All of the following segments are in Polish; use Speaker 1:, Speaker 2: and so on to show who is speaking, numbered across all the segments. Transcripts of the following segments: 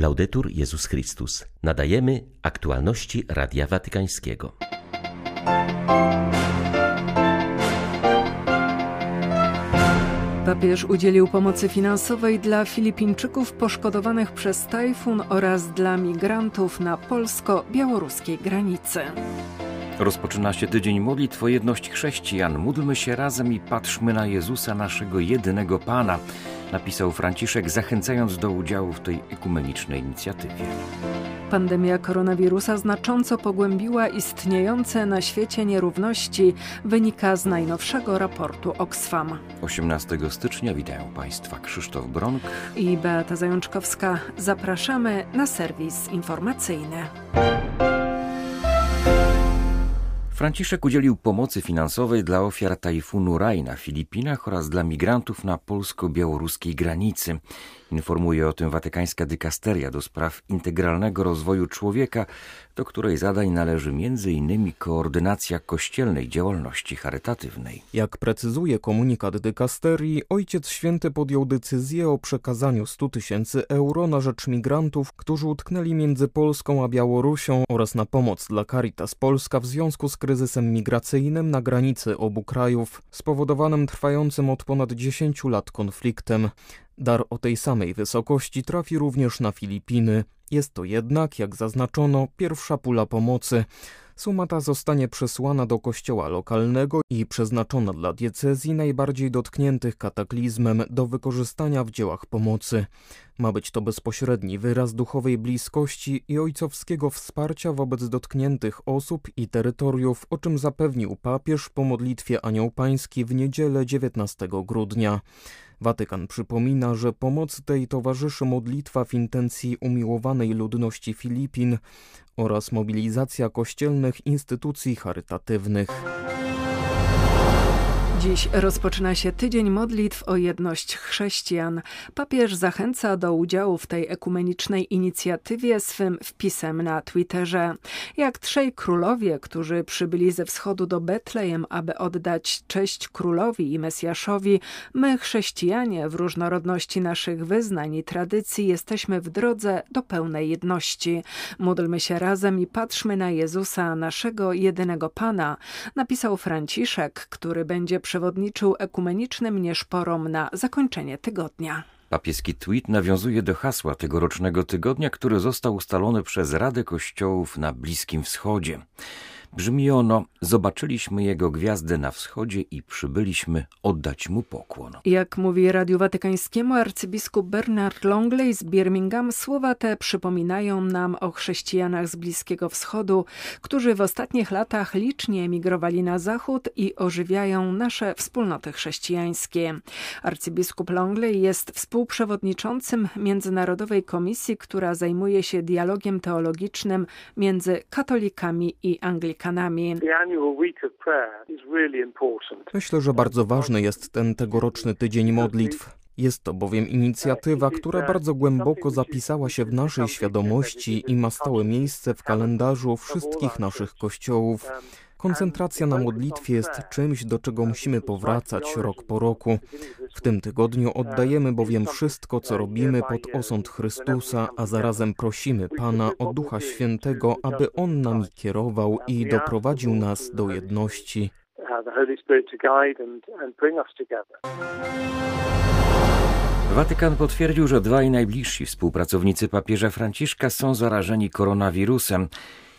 Speaker 1: Laudetur Jezus Chrystus. Nadajemy aktualności Radia Watykańskiego.
Speaker 2: Papież udzielił pomocy finansowej dla Filipińczyków poszkodowanych przez tajfun oraz dla migrantów na polsko-białoruskiej granicy.
Speaker 3: Rozpoczyna się tydzień modlitw o jedność chrześcijan. Módlmy się razem i patrzmy na Jezusa, naszego jedynego Pana, napisał Franciszek, zachęcając do udziału w tej ekumenicznej inicjatywie.
Speaker 2: Pandemia koronawirusa znacząco pogłębiła istniejące na świecie nierówności, wynika z najnowszego raportu Oxfam.
Speaker 3: 18 stycznia witają Państwa Krzysztof Bronk
Speaker 2: i Beata Zajączkowska. Zapraszamy na serwis informacyjny.
Speaker 3: Franciszek udzielił pomocy finansowej dla ofiar tajfunu Rai na Filipinach oraz dla migrantów na polsko-białoruskiej granicy. Informuje o tym watykańska dykasteria do spraw integralnego rozwoju człowieka, do której zadań należy m.in. koordynacja kościelnej działalności charytatywnej.
Speaker 4: Jak precyzuje komunikat dykasterii, Ojciec Święty podjął decyzję o przekazaniu 100 tysięcy euro na rzecz migrantów, którzy utknęli między Polską a Białorusią oraz na pomoc dla Caritas Polska w związku z kryzysem migracyjnym na granicy obu krajów, spowodowanym trwającym od ponad 10 lat konfliktem. Dar o tej samej wysokości trafi również na Filipiny. Jest to jednak, jak zaznaczono, pierwsza pula pomocy. Suma ta zostanie przesłana do kościoła lokalnego i przeznaczona dla diecezji najbardziej dotkniętych kataklizmem do wykorzystania w dziełach pomocy. Ma być to bezpośredni wyraz duchowej bliskości i ojcowskiego wsparcia wobec dotkniętych osób i terytoriów, o czym zapewnił papież po modlitwie Anioł Pański w niedzielę 19 grudnia. Watykan przypomina, że pomocy tej towarzyszy modlitwa w intencji umiłowanej ludności Filipin oraz mobilizacja kościelnych instytucji charytatywnych.
Speaker 2: Dziś rozpoczyna się tydzień modlitw o jedność chrześcijan. Papież zachęca do udziału w tej ekumenicznej inicjatywie swym wpisem na Twitterze. Jak trzej królowie, którzy przybyli ze wschodu do Betlejem, aby oddać cześć królowi i Mesjaszowi, my chrześcijanie w różnorodności naszych wyznań i tradycji jesteśmy w drodze do pełnej jedności. Módlmy się razem i patrzmy na Jezusa, naszego jedynego Pana, napisał Franciszek, który będzie przewodniczył ekumenicznym nieszporom na zakończenie tygodnia.
Speaker 3: Papieski tweet nawiązuje do hasła tegorocznego tygodnia, który został ustalony przez Radę Kościołów na Bliskim Wschodzie. Brzmi ono: Zobaczyliśmy jego gwiazdę na wschodzie i przybyliśmy oddać mu pokłon.
Speaker 2: Jak mówi Radiu Watykańskiemu arcybiskup Bernard Longley z Birmingham, słowa te przypominają nam o chrześcijanach z Bliskiego Wschodu, którzy w ostatnich latach licznie emigrowali na zachód i ożywiają nasze wspólnoty chrześcijańskie. Arcybiskup Longley jest współprzewodniczącym Międzynarodowej Komisji, która zajmuje się dialogiem teologicznym między katolikami i anglikami. Amerykanami.
Speaker 4: Myślę, że bardzo ważny jest ten tegoroczny tydzień modlitw. Jest to bowiem inicjatywa, która bardzo głęboko zapisała się w naszej świadomości i ma stałe miejsce w kalendarzu wszystkich naszych kościołów. Koncentracja na modlitwie jest czymś, do czego musimy powracać rok po roku. W tym tygodniu oddajemy bowiem wszystko, co robimy pod osąd Chrystusa, a zarazem prosimy Pana o Ducha Świętego, aby On nami kierował i doprowadził nas do jedności.
Speaker 3: Watykan potwierdził, że dwaj najbliżsi współpracownicy papieża Franciszka są zarażeni koronawirusem.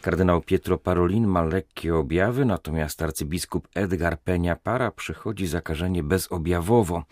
Speaker 3: Kardynał Pietro Parolin ma lekkie objawy, natomiast arcybiskup Edgar Peña Para przychodzi zakażenie bezobjawowo.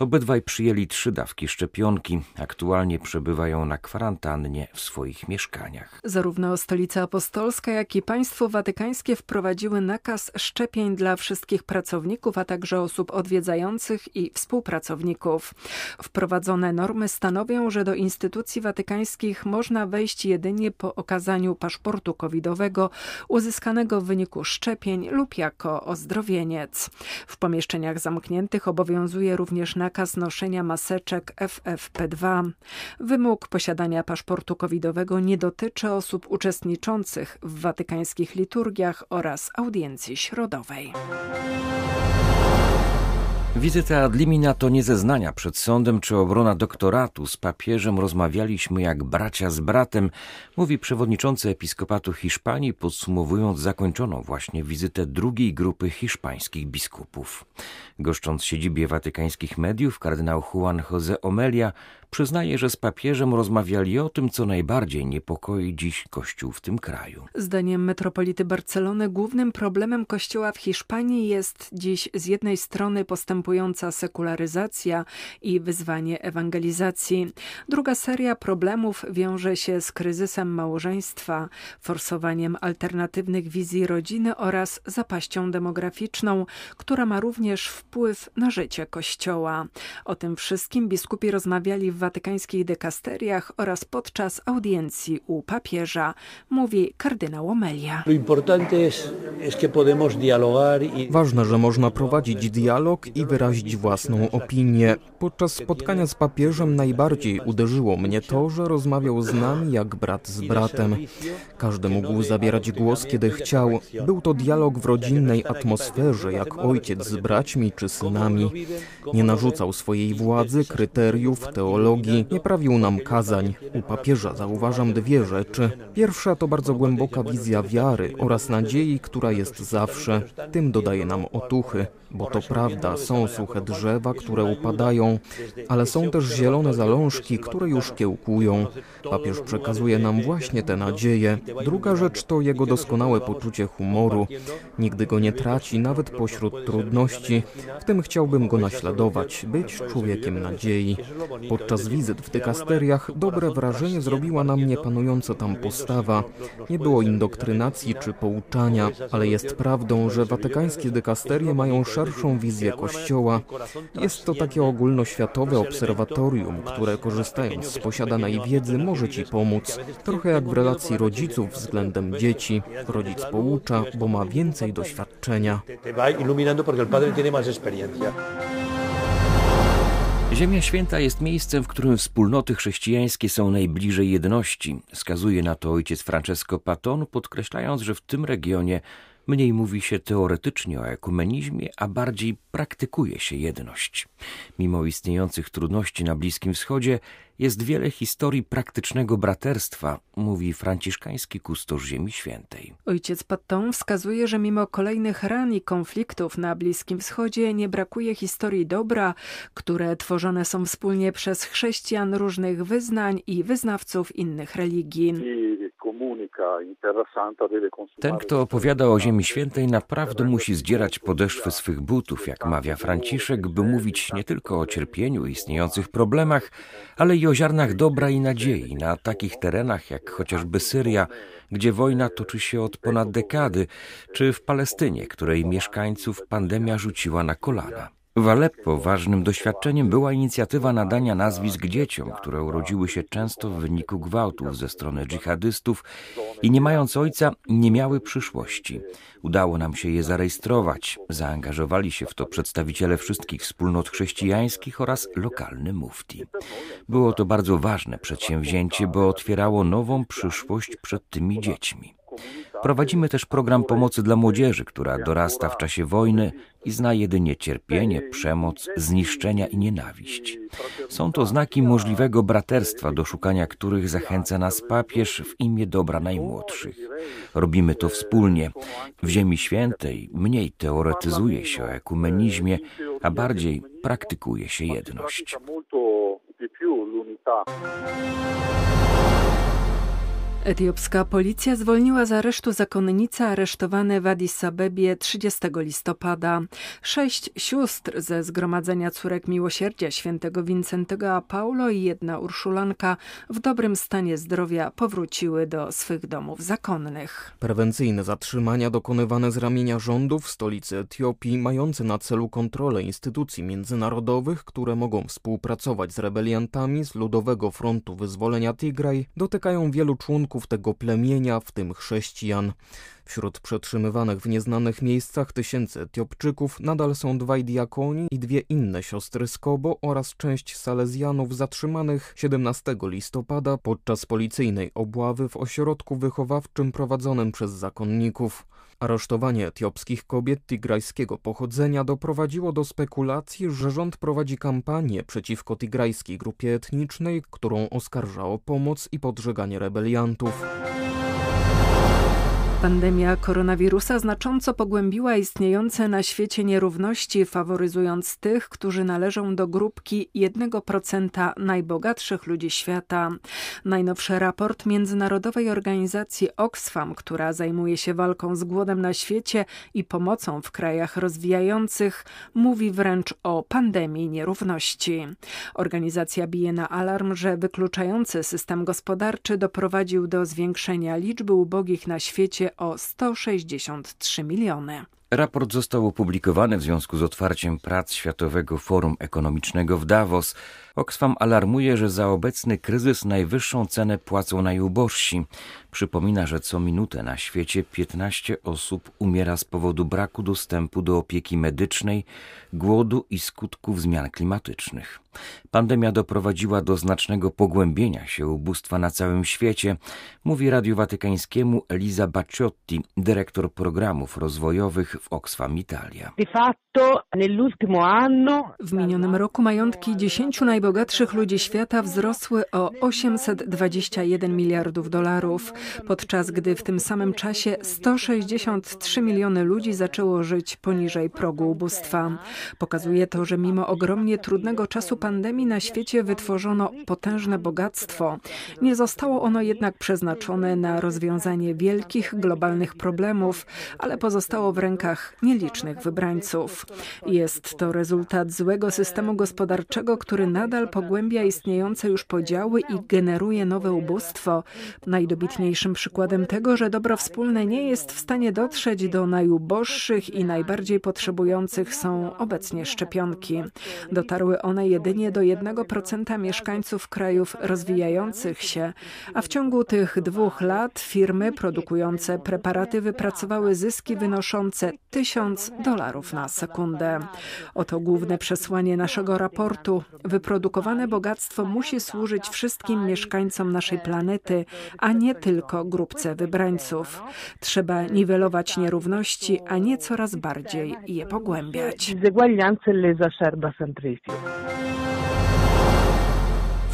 Speaker 3: Obydwaj przyjęli trzy dawki szczepionki. Aktualnie przebywają na kwarantannie w swoich mieszkaniach.
Speaker 2: Zarówno Stolica Apostolska, jak i państwo watykańskie wprowadziły nakaz szczepień dla wszystkich pracowników, a także osób odwiedzających i współpracowników. Wprowadzone normy stanowią, że do instytucji watykańskich można wejść jedynie po okazaniu paszportu covidowego uzyskanego w wyniku szczepień lub jako ozdrowieniec. W pomieszczeniach zamkniętych obowiązuje również nakaz zakaz noszenia maseczek FFP2. Wymóg posiadania paszportu covidowego nie dotyczy osób uczestniczących w watykańskich liturgiach oraz audiencji środowej.
Speaker 3: Wizyta ad limina to nie zeznania przed sądem czy obrona doktoratu. Z papieżem rozmawialiśmy jak bracia z bratem, mówi przewodniczący episkopatu Hiszpanii, podsumowując zakończoną właśnie wizytę drugiej grupy hiszpańskich biskupów. Goszcząc siedzibie watykańskich mediów, kardynał Juan José Omelia przyznaje, że z papieżem rozmawiali o tym, co najbardziej niepokoi dziś Kościół w tym kraju.
Speaker 2: Zdaniem metropolity Barcelony głównym problemem Kościoła w Hiszpanii jest dziś z jednej strony postępująca sekularyzacja i wyzwanie ewangelizacji. Druga seria problemów wiąże się z kryzysem małżeństwa, forsowaniem alternatywnych wizji rodziny oraz zapaścią demograficzną, która ma również wpływ na życie Kościoła. O tym wszystkim biskupi rozmawiali w watykańskich dekasteriach oraz podczas audiencji u papieża, mówi kardynał Omelia.
Speaker 4: Ważne, że można prowadzić dialog i wyrazić własną opinię. Podczas spotkania z papieżem najbardziej uderzyło mnie to, że rozmawiał z nami jak brat z bratem. Każdy mógł zabierać głos, kiedy chciał. Był to dialog w rodzinnej atmosferze, jak ojciec z braćmi czy synami. Nie narzucał swojej władzy, kryteriów, teologii teologii, nie prawił nam kazań. U papieża zauważam dwie rzeczy. Pierwsza to bardzo głęboka wizja wiary oraz nadziei, która jest zawsze. Tym dodaje nam otuchy, bo to prawda, są suche drzewa, które upadają, ale są też zielone zalążki, które już kiełkują. Papież przekazuje nam właśnie tę nadzieję. Druga rzecz to jego doskonałe poczucie humoru. Nigdy go nie traci, nawet pośród trudności. W tym chciałbym go naśladować, być człowiekiem nadziei. Podczas wizyt w dykasteriach dobre wrażenie zrobiła na mnie panująca tam postawa. Nie było indoktrynacji czy pouczania, ale jest prawdą, że watykańskie dykasterie mają szerszą wizję Kościoła. Jest to takie ogólnoświatowe obserwatorium, które korzystając z posiadanej wiedzy może Ci pomóc. Trochę jak w relacji rodziców względem dzieci. Rodzic poucza, bo ma więcej doświadczenia.
Speaker 3: Ziemia Święta jest miejscem, w którym wspólnoty chrześcijańskie są najbliżej jedności. Skazuje na to ojciec Francesco Paton, podkreślając, że w tym regionie mniej mówi się teoretycznie o ekumenizmie, a bardziej praktykuje się jedność. Mimo istniejących trudności na Bliskim Wschodzie, jest wiele historii praktycznego braterstwa, mówi franciszkański kustosz Ziemi Świętej.
Speaker 2: Ojciec Patton wskazuje, że mimo kolejnych ran i konfliktów na Bliskim Wschodzie nie brakuje historii dobra, które tworzone są wspólnie przez chrześcijan różnych wyznań i wyznawców innych religii.
Speaker 3: Ten, kto opowiada o Ziemi Świętej, naprawdę musi zdzierać podeszwy swych butów, jak mawia Franciszek, by mówić nie tylko o cierpieniu i istniejących problemach, ale i o ziarnach dobra i nadziei na takich terenach jak chociażby Syria, gdzie wojna toczy się od ponad dekady, czy w Palestynie, której mieszkańców pandemia rzuciła na kolana. W Aleppo ważnym doświadczeniem była inicjatywa nadania nazwisk dzieciom, które urodziły się często w wyniku gwałtów ze strony dżihadystów i nie mając ojca nie miały przyszłości. Udało nam się je zarejestrować. Zaangażowali się w to przedstawiciele wszystkich wspólnot chrześcijańskich oraz lokalny mufti. Było to bardzo ważne przedsięwzięcie, bo otwierało nową przyszłość przed tymi dziećmi. Prowadzimy też program pomocy dla młodzieży, która dorasta w czasie wojny i zna jedynie cierpienie, przemoc, zniszczenia i nienawiść. Są to znaki możliwego braterstwa, do szukania których zachęca nas papież w imię dobra najmłodszych. Robimy to wspólnie. W Ziemi Świętej mniej teoretyzuje się o ekumenizmie, a bardziej praktykuje się jedność.
Speaker 2: Etiopska policja zwolniła z aresztu zakonnice aresztowane w Addis Abebie 30 listopada. Sześć sióstr ze Zgromadzenia Córek Miłosierdzia Świętego Wincentego a Paulo i jedna Urszulanka w dobrym stanie zdrowia powróciły do swych domów zakonnych.
Speaker 4: Prewencyjne zatrzymania dokonywane z ramienia rządu w stolicy Etiopii mające na celu kontrolę instytucji międzynarodowych, które mogą współpracować z rebeliantami z Ludowego Frontu Wyzwolenia Tigraj dotykają wielu członków członków tego plemienia, w tym chrześcijan. Wśród przetrzymywanych w nieznanych miejscach tysięcy Etiopczyków nadal są dwaj diakoni i dwie inne siostry z Kobo oraz część Salezjanów zatrzymanych 17 listopada podczas policyjnej obławy w ośrodku wychowawczym prowadzonym przez zakonników. Aresztowanie etiopskich kobiet tigrajskiego pochodzenia doprowadziło do spekulacji, że rząd prowadzi kampanię przeciwko tigrajskiej grupie etnicznej, którą oskarża o pomoc i podżeganie rebeliantów.
Speaker 2: Pandemia koronawirusa znacząco pogłębiła istniejące na świecie nierówności, faworyzując tych, którzy należą do grupki 1% najbogatszych ludzi świata. Najnowszy raport Międzynarodowej Organizacji Oxfam, która zajmuje się walką z głodem na świecie i pomocą w krajach rozwijających, mówi wręcz o pandemii nierówności. Organizacja bije na alarm, że wykluczający system gospodarczy doprowadził do zwiększenia liczby ubogich na świecie o 163 miliony.
Speaker 3: Raport został opublikowany w związku z otwarciem prac Światowego Forum Ekonomicznego w Davos. Oxfam alarmuje, że za obecny kryzys najwyższą cenę płacą najubożsi. Przypomina, że co minutę na świecie 15 osób umiera z powodu braku dostępu do opieki medycznej, głodu i skutków zmian klimatycznych. Pandemia doprowadziła do znacznego pogłębienia się ubóstwa na całym świecie, mówi Radiu Watykańskiemu Eliza Bacciotti, dyrektor programów rozwojowych w Oxfam Italia.
Speaker 2: W minionym roku majątki 10 najbogatszych ludzi świata wzrosły o 821 miliardów dolarów, podczas gdy w tym samym czasie 163 miliony ludzi zaczęło żyć poniżej progu ubóstwa. Pokazuje to, że mimo ogromnie trudnego czasu pandemii na świecie wytworzono potężne bogactwo. Nie zostało ono jednak przeznaczone na rozwiązanie wielkich globalnych problemów, ale pozostało w rękach nielicznych wybrańców. Jest to rezultat złego systemu gospodarczego, który nadal pogłębia istniejące już podziały i generuje nowe ubóstwo. Najdobitniejszym przykładem tego, że dobro wspólne nie jest w stanie dotrzeć do najuboższych i najbardziej potrzebujących są obecnie szczepionki. Dotarły one jedynie do 1% mieszkańców krajów rozwijających się, a w ciągu tych dwóch lat firmy produkujące preparaty wypracowały zyski wynoszące 1000 dolarów na sekundę. Oto główne przesłanie naszego raportu. Wyprodukowane bogactwo musi służyć wszystkim mieszkańcom naszej planety, a nie tylko grupce wybrańców. Trzeba niwelować nierówności, a nie coraz bardziej je pogłębiać.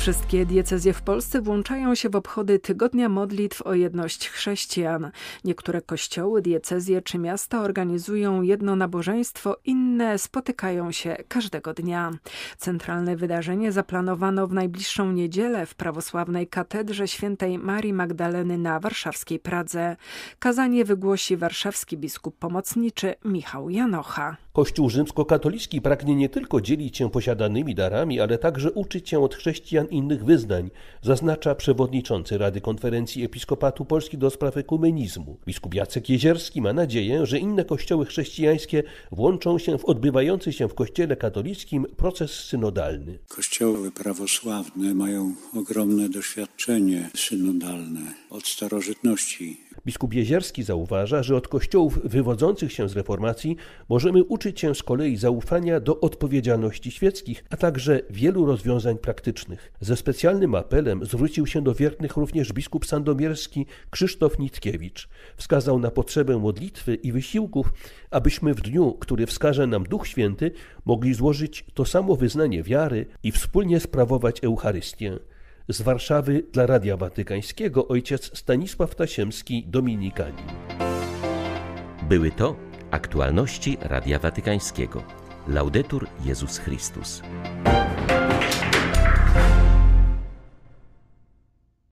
Speaker 2: Wszystkie diecezje w Polsce włączają się w obchody Tygodnia Modlitw o Jedność Chrześcijan. Niektóre kościoły, diecezje czy miasta organizują jedno nabożeństwo, inne spotykają się każdego dnia. Centralne wydarzenie zaplanowano w najbliższą niedzielę w prawosławnej katedrze świętej Marii Magdaleny na warszawskiej Pradze. Kazanie wygłosi warszawski biskup pomocniczy Michał Janocha.
Speaker 5: Kościół rzymskokatolicki pragnie nie tylko dzielić się posiadanymi darami, ale także uczyć się od chrześcijan innych wyznań, zaznacza przewodniczący Rady Konferencji Episkopatu Polski do spraw ekumenizmu. Biskup Jacek Jezierski ma nadzieję, że inne kościoły chrześcijańskie włączą się w odbywający się w Kościele katolickim proces synodalny.
Speaker 6: Kościoły prawosławne mają ogromne doświadczenie synodalne od starożytności
Speaker 5: Biskup Jezierski zauważa, że od kościołów wywodzących się z reformacji możemy uczyć się z kolei zaufania do odpowiedzialności świeckich, a także wielu rozwiązań praktycznych. Ze specjalnym apelem zwrócił się do wiernych również biskup sandomierski Krzysztof Nitkiewicz. Wskazał na potrzebę modlitwy i wysiłków, abyśmy w dniu, który wskaże nam Duch Święty, mogli złożyć to samo wyznanie wiary i wspólnie sprawować Eucharystię. Z Warszawy dla Radia Watykańskiego ojciec Stanisław Tasiemski, Dominikanin.
Speaker 1: Były to aktualności Radia Watykańskiego. Laudetur Jezus Chrystus.